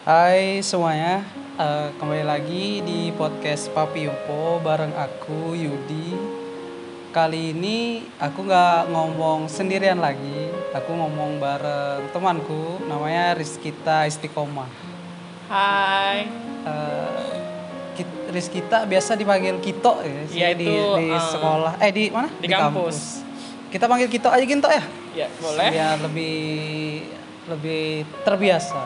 Hai semuanya, uh, kembali lagi di podcast Papi Yopo bareng aku Yudi. Kali ini aku nggak ngomong sendirian lagi, aku ngomong bareng temanku namanya Rizkita Istiqomah. Hai. Uh, Kit- Rizkita biasa dipanggil Kito ya, Iya, di, itu, di uh, sekolah, eh di mana? di kampus. Kita panggil Kito aja Kinto ya. Ya, boleh. biar lebih lebih terbiasa.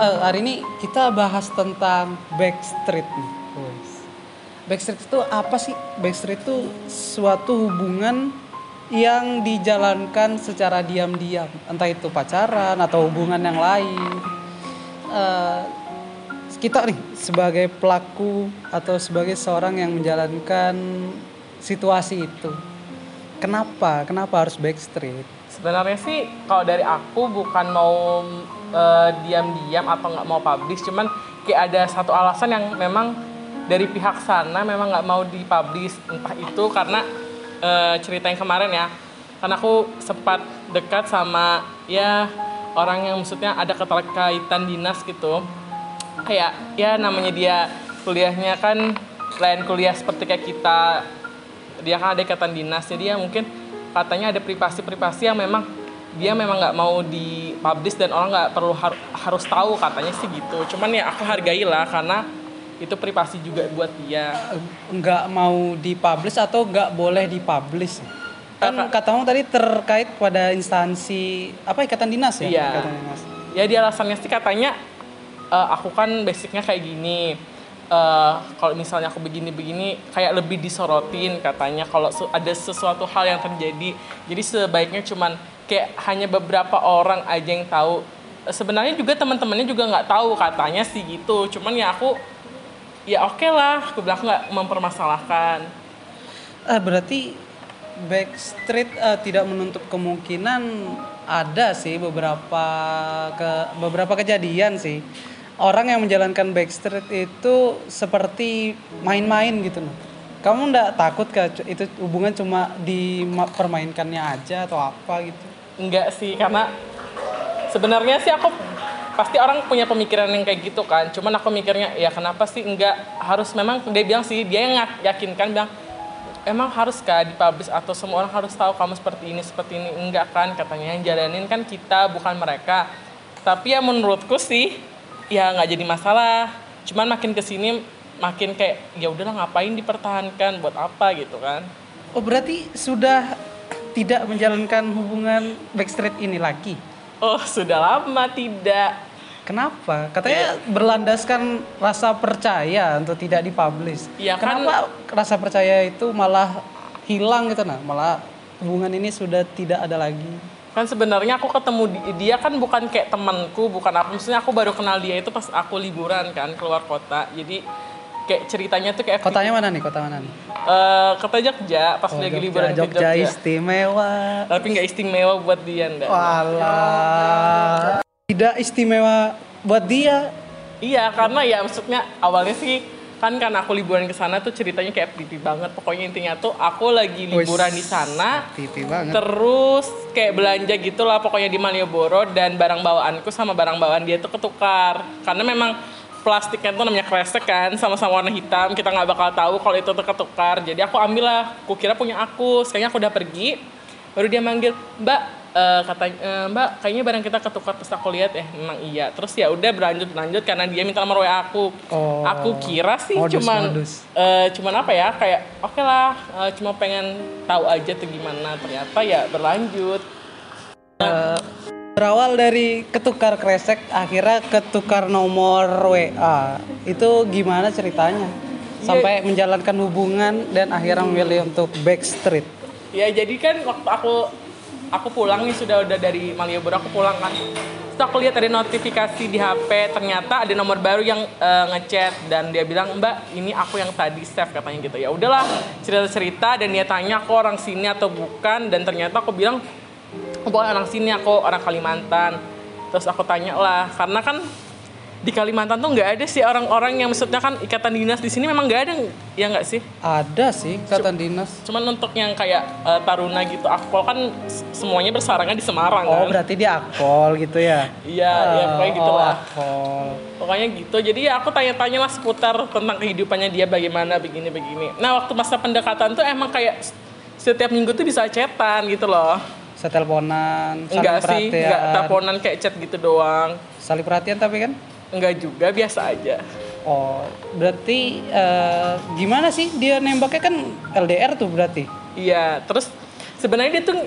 Eh, hari ini kita bahas tentang backstreet nih. Backstreet itu apa sih? Backstreet itu suatu hubungan yang dijalankan secara diam-diam, entah itu pacaran atau hubungan yang lain. Eh, kita nih sebagai pelaku atau sebagai seorang yang menjalankan situasi itu. Kenapa? Kenapa harus backstreet? Sebenarnya sih kalau dari aku bukan mau eh, diam-diam atau nggak mau publish, cuman kayak ada satu alasan yang memang dari pihak sana memang nggak mau dipublish entah itu karena eh, cerita yang kemarin ya, karena aku sempat dekat sama ya orang yang maksudnya ada keterkaitan dinas gitu, kayak ya namanya dia kuliahnya kan lain kuliah seperti kayak kita dia kan ada ikatan dinas jadi ya mungkin katanya ada privasi-privasi yang memang dia memang nggak mau dipublish dan orang nggak perlu har- harus tahu katanya sih gitu. Cuman ya aku hargai lah karena itu privasi juga buat dia. Nggak mau dipublish atau nggak boleh dipublish? Kan Kakak- katamu tadi terkait pada instansi apa ikatan dinas ya? Iya. ikatan dinas. Ya dia alasannya sih katanya "Eh, aku kan basicnya kayak gini Eh, kalau misalnya aku begini-begini kayak lebih disorotin katanya kalau ada sesuatu hal yang terjadi. Jadi sebaiknya cuman kayak hanya beberapa orang aja yang tahu. Eh, sebenarnya juga teman-temannya juga nggak tahu katanya sih gitu. Cuman ya aku ya oke lah. Aku bilang nggak mempermasalahkan. Ah, berarti backstreet eh, tidak menutup kemungkinan ada sih beberapa ke beberapa kejadian sih orang yang menjalankan backstreet itu seperti main-main gitu loh kamu ndak takut ke itu hubungan cuma dipermainkannya aja atau apa gitu Enggak sih, karena sebenarnya sih aku pasti orang punya pemikiran yang kayak gitu kan. Cuman aku mikirnya ya kenapa sih enggak harus memang dia bilang sih dia yang yakinkan bilang emang harus kah dipublish atau semua orang harus tahu kamu seperti ini seperti ini enggak kan katanya yang jalanin kan kita bukan mereka. Tapi ya menurutku sih ya nggak jadi masalah. Cuman makin ke sini makin kayak ya udahlah ngapain dipertahankan buat apa gitu kan. Oh berarti sudah tidak menjalankan hubungan backstreet ini lagi? Oh sudah lama tidak. Kenapa? Katanya berlandaskan rasa percaya untuk tidak dipublish. Kan- Kenapa rasa percaya itu malah hilang gitu nah? Malah hubungan ini sudah tidak ada lagi. Kan sebenarnya aku ketemu di- dia kan bukan kayak temanku bukan apa maksudnya aku baru kenal dia itu pas aku liburan kan keluar kota jadi kayak ceritanya tuh kayak Kotanya mana nih? Kota mana nih? eh kota Jogja pas Oh, lagi Jogja, liburan Jogja Jogja istimewa. tapi nggak istimewa buat dia ndak Walah. Tidak istimewa buat dia. iya karena ya maksudnya awalnya sih kan karena aku liburan ke sana tuh ceritanya kayak pipi banget pokoknya intinya tuh aku lagi liburan di sana Pipi banget. Terus kayak belanja gitu lah pokoknya di Malioboro dan barang bawaanku sama barang bawaan dia tuh ketukar. Karena memang plastiknya tuh namanya kresek kan sama-sama warna hitam kita nggak bakal tahu kalau itu tuh ketukar. Jadi aku ambil lah, aku kira punya aku. Sekalinya aku udah pergi, baru dia manggil Mbak eh, katanya "Eh, Mbak kayaknya barang kita ketukar terus aku lihat eh memang iya. Terus ya udah berlanjut lanjut karena dia minta nomor WA aku. Oh. Aku kira sih Modus, cuman modus. eh, cuman apa ya kayak oke lah eh, cuma pengen tahu aja tuh gimana ternyata ya berlanjut Berawal dari ketukar kresek, akhirnya ketukar nomor WA. Itu gimana ceritanya? Sampai menjalankan hubungan dan akhirnya memilih untuk backstreet. ya jadi kan waktu aku aku pulang nih sudah udah dari Malioboro aku pulang kan. Terus aku lihat ada notifikasi di HP ternyata ada nomor baru yang eh, ngechat. Dan dia bilang mbak ini aku yang tadi save katanya gitu. Ya udahlah cerita cerita dan dia tanya aku orang sini atau bukan? Dan ternyata aku bilang aku orang sini? Aku orang Kalimantan. Terus aku tanya lah karena kan di Kalimantan tuh nggak ada sih orang-orang yang maksudnya kan ikatan dinas di sini memang nggak ada ya nggak sih Ada sih ikatan dinas. cuman untuk yang kayak eh, taruna gitu akpol kan semuanya bersarangnya di Semarang Oh, kan berarti dia akpol gitu ya? iya ya pokoknya gitu oh, lah akpol. pokoknya gitu jadi ya aku tanya-tanya lah seputar tentang kehidupannya dia bagaimana begini begini nah waktu masa pendekatan tuh emang kayak setiap minggu tuh bisa chatan gitu loh Setelponan, saling enggak sih enggak teleponan kayak chat gitu doang Saling perhatian tapi kan? Enggak juga biasa aja Oh, berarti eh, gimana sih dia nembaknya kan LDR tuh berarti? Iya, terus sebenarnya dia tuh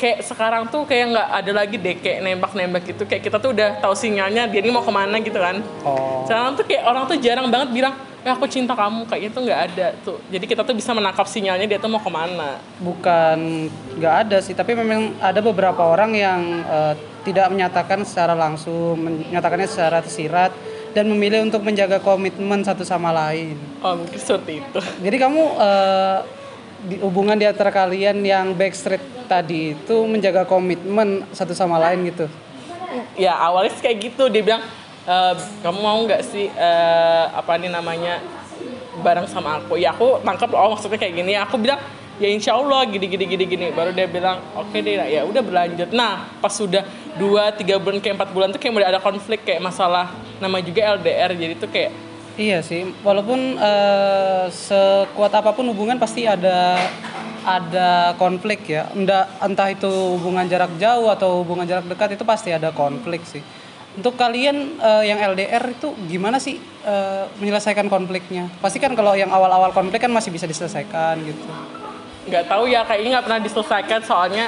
kayak sekarang tuh kayak nggak ada lagi deh kayak nembak-nembak gitu. Kayak kita tuh udah tahu sinyalnya dia ini mau ke mana gitu kan. Oh, Sekarang tuh kayak orang tuh jarang banget bilang, eh aku cinta kamu. Kayaknya tuh nggak ada tuh. Jadi kita tuh bisa menangkap sinyalnya dia tuh mau ke mana. bukan nggak ada sih, tapi memang ada beberapa orang yang eh, tidak menyatakan secara langsung, menyatakannya secara tersirat dan memilih untuk menjaga komitmen satu sama lain. Oh mungkin seperti itu. Jadi kamu eh, di hubungan di antara kalian yang backstreet tadi itu menjaga komitmen satu sama lain gitu. ya awalnya sih kayak gitu dia bilang, "Eh, kamu mau nggak sih eh, apa nih namanya bareng sama aku? Ya aku tangkap oh maksudnya kayak gini. Aku bilang ya insya Allah gini gini gini gini. Baru dia bilang oke deh ya udah berlanjut. Nah pas sudah dua tiga bulan kayak empat bulan tuh kayak mulai ada konflik kayak masalah nama juga LDR jadi tuh kayak Iya sih, walaupun eh, sekuat apa pun hubungan pasti ada ada konflik ya. Entah, entah itu hubungan jarak jauh atau hubungan jarak dekat itu pasti ada konflik sih. Untuk kalian eh, yang LDR itu gimana sih eh, menyelesaikan konfliknya? Pasti kan kalau yang awal-awal konflik kan masih bisa diselesaikan gitu. Nggak tahu ya kayaknya nggak pernah diselesaikan soalnya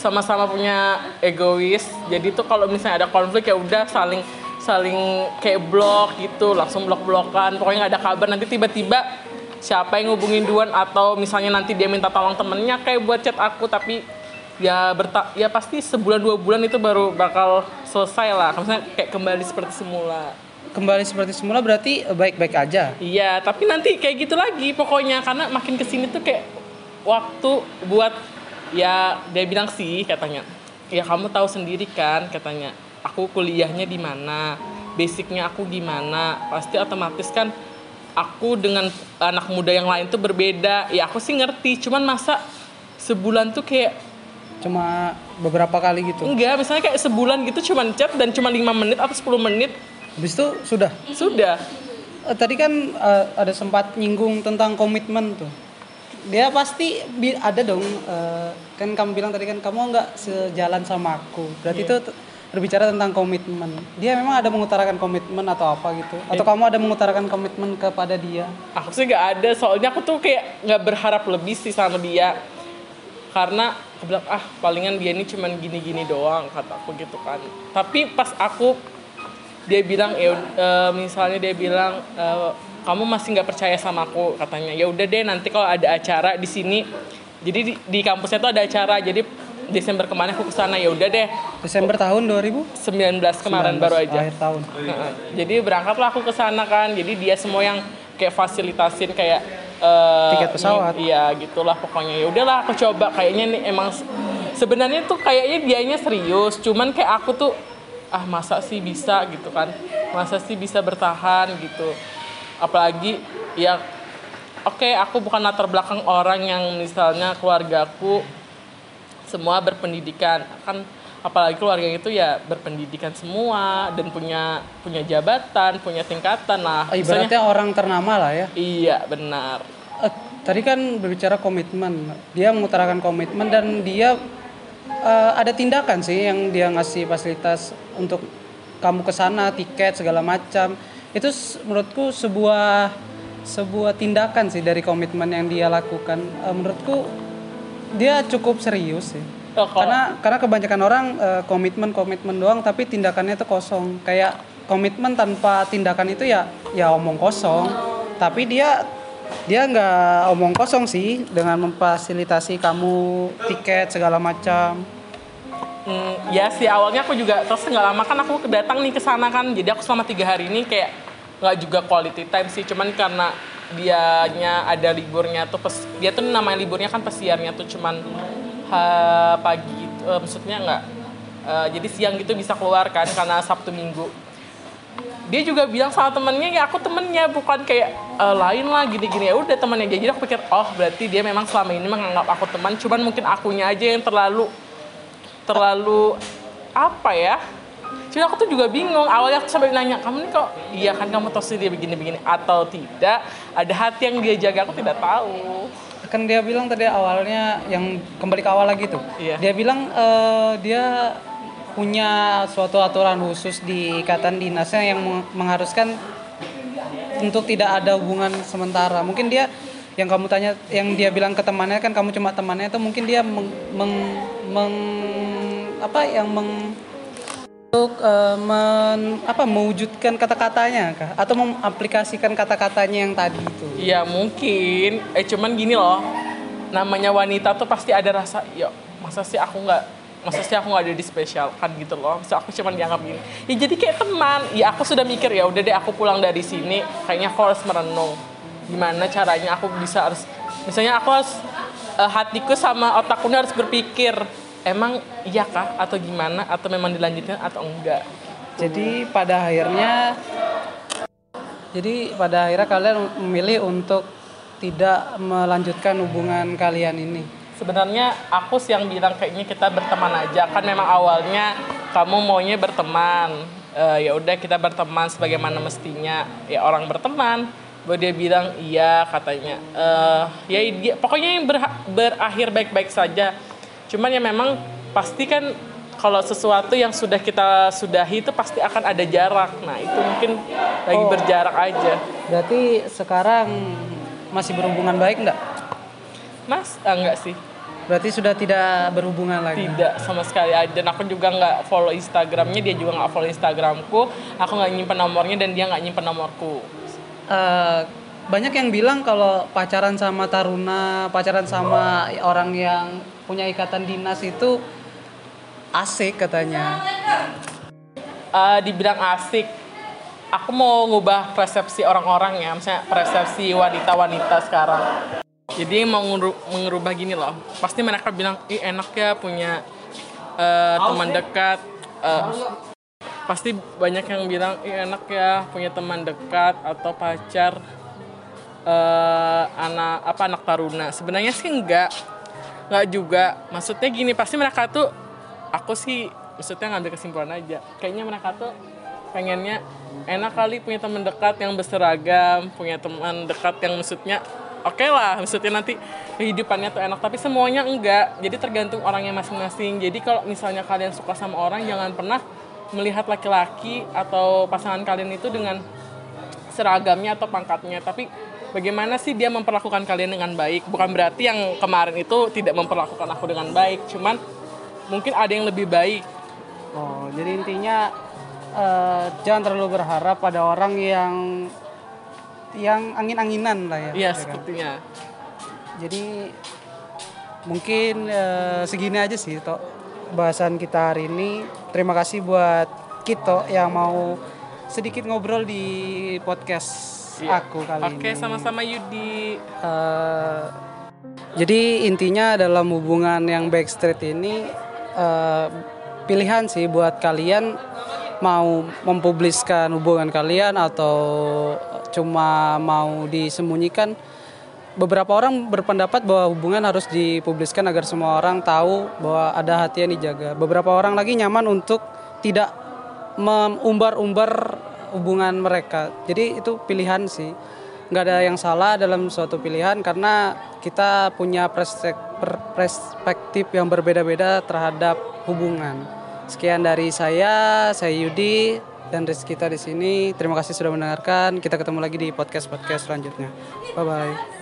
sama-sama punya egois. Jadi tuh kalau misalnya ada konflik ya udah saling saling kayak blok gitu langsung blok-blokan. Pokoknya nggak ada kabar nanti tiba-tiba siapa yang ngubungin duluan atau misalnya nanti dia minta tolong temennya kayak buat chat aku tapi ya berta ya pasti sebulan dua bulan itu baru bakal selesai lah. Maksudnya kayak kembali seperti semula. Kembali seperti semula berarti baik-baik aja. Iya, tapi nanti kayak gitu lagi pokoknya. Karena makin ke sini tuh kayak waktu buat ya dia bilang sih katanya. Ya kamu tahu sendiri kan katanya. Aku kuliahnya di mana, basicnya aku gimana, pasti otomatis kan aku dengan anak muda yang lain tuh berbeda. Ya aku sih ngerti, cuman masa sebulan tuh kayak Cuma beberapa kali gitu. enggak, misalnya kayak sebulan gitu cuman chat dan cuma lima menit atau 10 menit Habis itu sudah. sudah. Eh, tadi kan eh, ada sempat nyinggung tentang komitmen tuh. Dia pasti ada dong. eh, kan kamu bilang tadi kan kamu nggak sejalan sama aku. Berarti itu t- berbicara tentang komitmen. Dia memang ada mengutarakan komitmen atau apa gitu? Atau kamu ada mengutarakan komitmen kepada dia? Aku sih gak ada, soalnya aku tuh kayak nggak berharap lebih sih sama dia. Karena aku bilang, ah palingan dia ini cuman gini-gini doang, kata aku gitu kan. Tapi pas aku, dia bilang, ya eh, misalnya dia bilang, eh, kamu masih nggak percaya sama aku, katanya. Ya udah deh, nanti kalau ada acara di sini, jadi di, di kampusnya tuh ada acara, jadi Desember kemarin aku ke sana, ya udah deh, Desember tahun 2019 19 kemarin baru aja. Akhir tahun. Heeh. Jadi berangkatlah aku ke sana kan. Jadi dia semua yang kayak fasilitasin kayak eh, Tiket pesawat. Iya, gitulah pokoknya. Ya udahlah aku coba kayaknya nih emang sebenarnya tuh kayaknya dianya serius, cuman kayak aku tuh ah masa sih bisa gitu kan. Masa sih bisa bertahan gitu. Apalagi ya oke aku bukan latar belakang orang yang misalnya keluargaku semua berpendidikan kan apalagi keluarga itu ya berpendidikan semua dan punya punya jabatan punya tingkatan lah Oh, Misalnya- ibaratnya orang ternama lah ya. iya benar Eh, tadi kan berbicara komitmen. Dia mengutarakan komitmen dan dia eh, ada tindakan sih yang dia ngasih fasilitas untuk kamu ke sana, tiket segala macam. Itu menurutku sebuah sebuah tindakan sih dari komitmen yang dia lakukan. Eh, menurutku dia cukup serius sih. Oh, kalau- Karena karena kebanyakan orang eh, komitmen komitmen doang tapi tindakannya itu kosong. Kayak komitmen tanpa tindakan itu ya ya omong kosong. Tapi dia dia nggak omong kosong sih dengan memfasilitasi kamu tiket segala macam. Hmm, ya sih awalnya aku juga terus nggak lama kan aku datang nih ke sana kan. Jadi aku selama tiga hari ini kayak nggak juga quality time sih. Cuman karena dianya ada liburnya tuh pes, dia tuh namanya liburnya kan pesiarnya tuh cuman ha, pagi eh, maksudnya nggak eh, jadi siang gitu bisa keluar kan karena Sabtu Minggu. Dia juga bilang sama temennya ya aku temennya bukan kayak eh, lain lah gini-gini. Ya udah temannya aja jadi aku pikir oh berarti dia memang selama ini menganggap aku teman. Cuman mungkin akunya aja yang terlalu terlalu apa ya? Cuma aku tuh juga bingung. Awalnya aku sampai nanya kamu nih kok iya kan kamu tahu dia begini-begini? Atau tidak ada hati yang dia jaga aku tidak tahu. Kan dia bilang tadi awalnya yang kembali ke awal lagi tuh. Iya. dia bilang eh, dia punya suatu aturan khusus di ikatan dinasnya yang meng- mengharuskan untuk tidak ada hubungan sementara. Mungkin dia yang kamu tanya yang dia bilang ke temannya kan kamu cuma temannya itu mungkin dia meng, meng- meng- apa yang meng untuk eh, men- apa mewujudkan kata-katanya kah? Atau mengaplikasikan kata-katanya yang tadi itu? Iya mungkin, eh cuman gini loh, namanya wanita tuh pasti ada rasa, ya masa sih aku nggak, masa sih aku nggak ada di spesial kan gitu loh, masa aku cuman dianggap gini. Ya jadi kayak teman, ya aku sudah mikir ya udah deh aku pulang dari sini, kayaknya aku harus merenung, gimana caranya aku bisa harus, misalnya aku harus eh, hatiku sama otakku harus berpikir, emang iya kah? Atau gimana? Atau memang dilanjutkan atau enggak? Jadi pada akhirnya jadi pada akhirnya kalian memilih untuk tidak melanjutkan hubungan kalian ini. Sebenarnya aku sih yang bilang kayaknya kita berteman aja. Kan memang awalnya kamu maunya berteman. Eh, ya udah kita berteman sebagaimana mestinya. Ya orang berteman. Bahwa dia bilang iya katanya. Eh, ya dia pokoknya yang berha- berakhir baik-baik saja cuman ya memang pasti kan kalau sesuatu yang sudah kita sudahi itu pasti akan ada jarak nah itu mungkin lagi Oh. berjarak aja Berarti sekarang masih berhubungan baik enggak? mas ah, enggak sih Berarti sudah tidak berhubungan lagi. tidak sama sekali dan aku juga nggak follow Instagramnya dia juga nggak follow Instagramku aku nggak nyimpen nomornya dan dia nggak nyimpen nomorku Eh, banyak yang bilang kalau pacaran sama taruna, pacaran sama orang yang punya ikatan dinas itu asik katanya. Eh, dibilang asik. Aku mau ngubah persepsi orang-orang ya misalnya persepsi wanita-wanita sekarang. Jadi mau ngeru- mengerubah gini loh. Pasti mereka bilang ih enak ya punya eh, teman dekat. Eh, pasti banyak yang bilang ih enak ya punya teman dekat atau pacar eh, anak apa anak taruna. Sebenarnya sih enggak enggak juga. Maksudnya gini pasti mereka tuh aku sih maksudnya ngambil kesimpulan aja. Kayaknya mereka tuh pengennya enak kali punya teman dekat yang berseragam punya teman dekat yang maksudnya oke lah maksudnya nanti kehidupannya tuh enak. Tapi semuanya enggak. Jadi tergantung orangnya masing-masing. Jadi kalau misalnya kalian suka sama orang jangan pernah melihat laki-laki atau pasangan kalian itu dengan seragamnya atau pangkatnya. Tapi bagaimana sih dia memperlakukan kalian dengan baik bukan berarti yang kemarin itu tidak memperlakukan aku dengan baik cuman mungkin ada yang lebih baik Oh, jadi intinya eh, jangan terlalu berharap pada orang yang yang angin-anginan lah ya. iya ya kan? sepertinya Jadi mungkin eh, segini aja sih toh bahasan kita hari ini. Terima kasih buat Kito yang mau sedikit ngobrol di podcast Iya. aku kali oke ini. sama-sama Yudi Eh, jadi intinya dalam hubungan yang backstreet ini eh, pilihan sih buat kalian mau mempubliskan hubungan kalian atau cuma mau disembunyikan. Beberapa orang berpendapat bahwa hubungan harus dipubliskan agar semua orang tahu bahwa ada hati yang dijaga. Beberapa orang lagi nyaman untuk tidak mengumbar-umbar hubungan mereka. Jadi itu pilihan sih nggak ada yang salah dalam suatu pilihan karena kita punya perspektif yang berbeda-beda terhadap hubungan. Sekian dari saya, saya Yudi dan Rizky kita di sini. Terima kasih sudah mendengarkan. Kita ketemu lagi di podcast-podcast selanjutnya. Bye bye.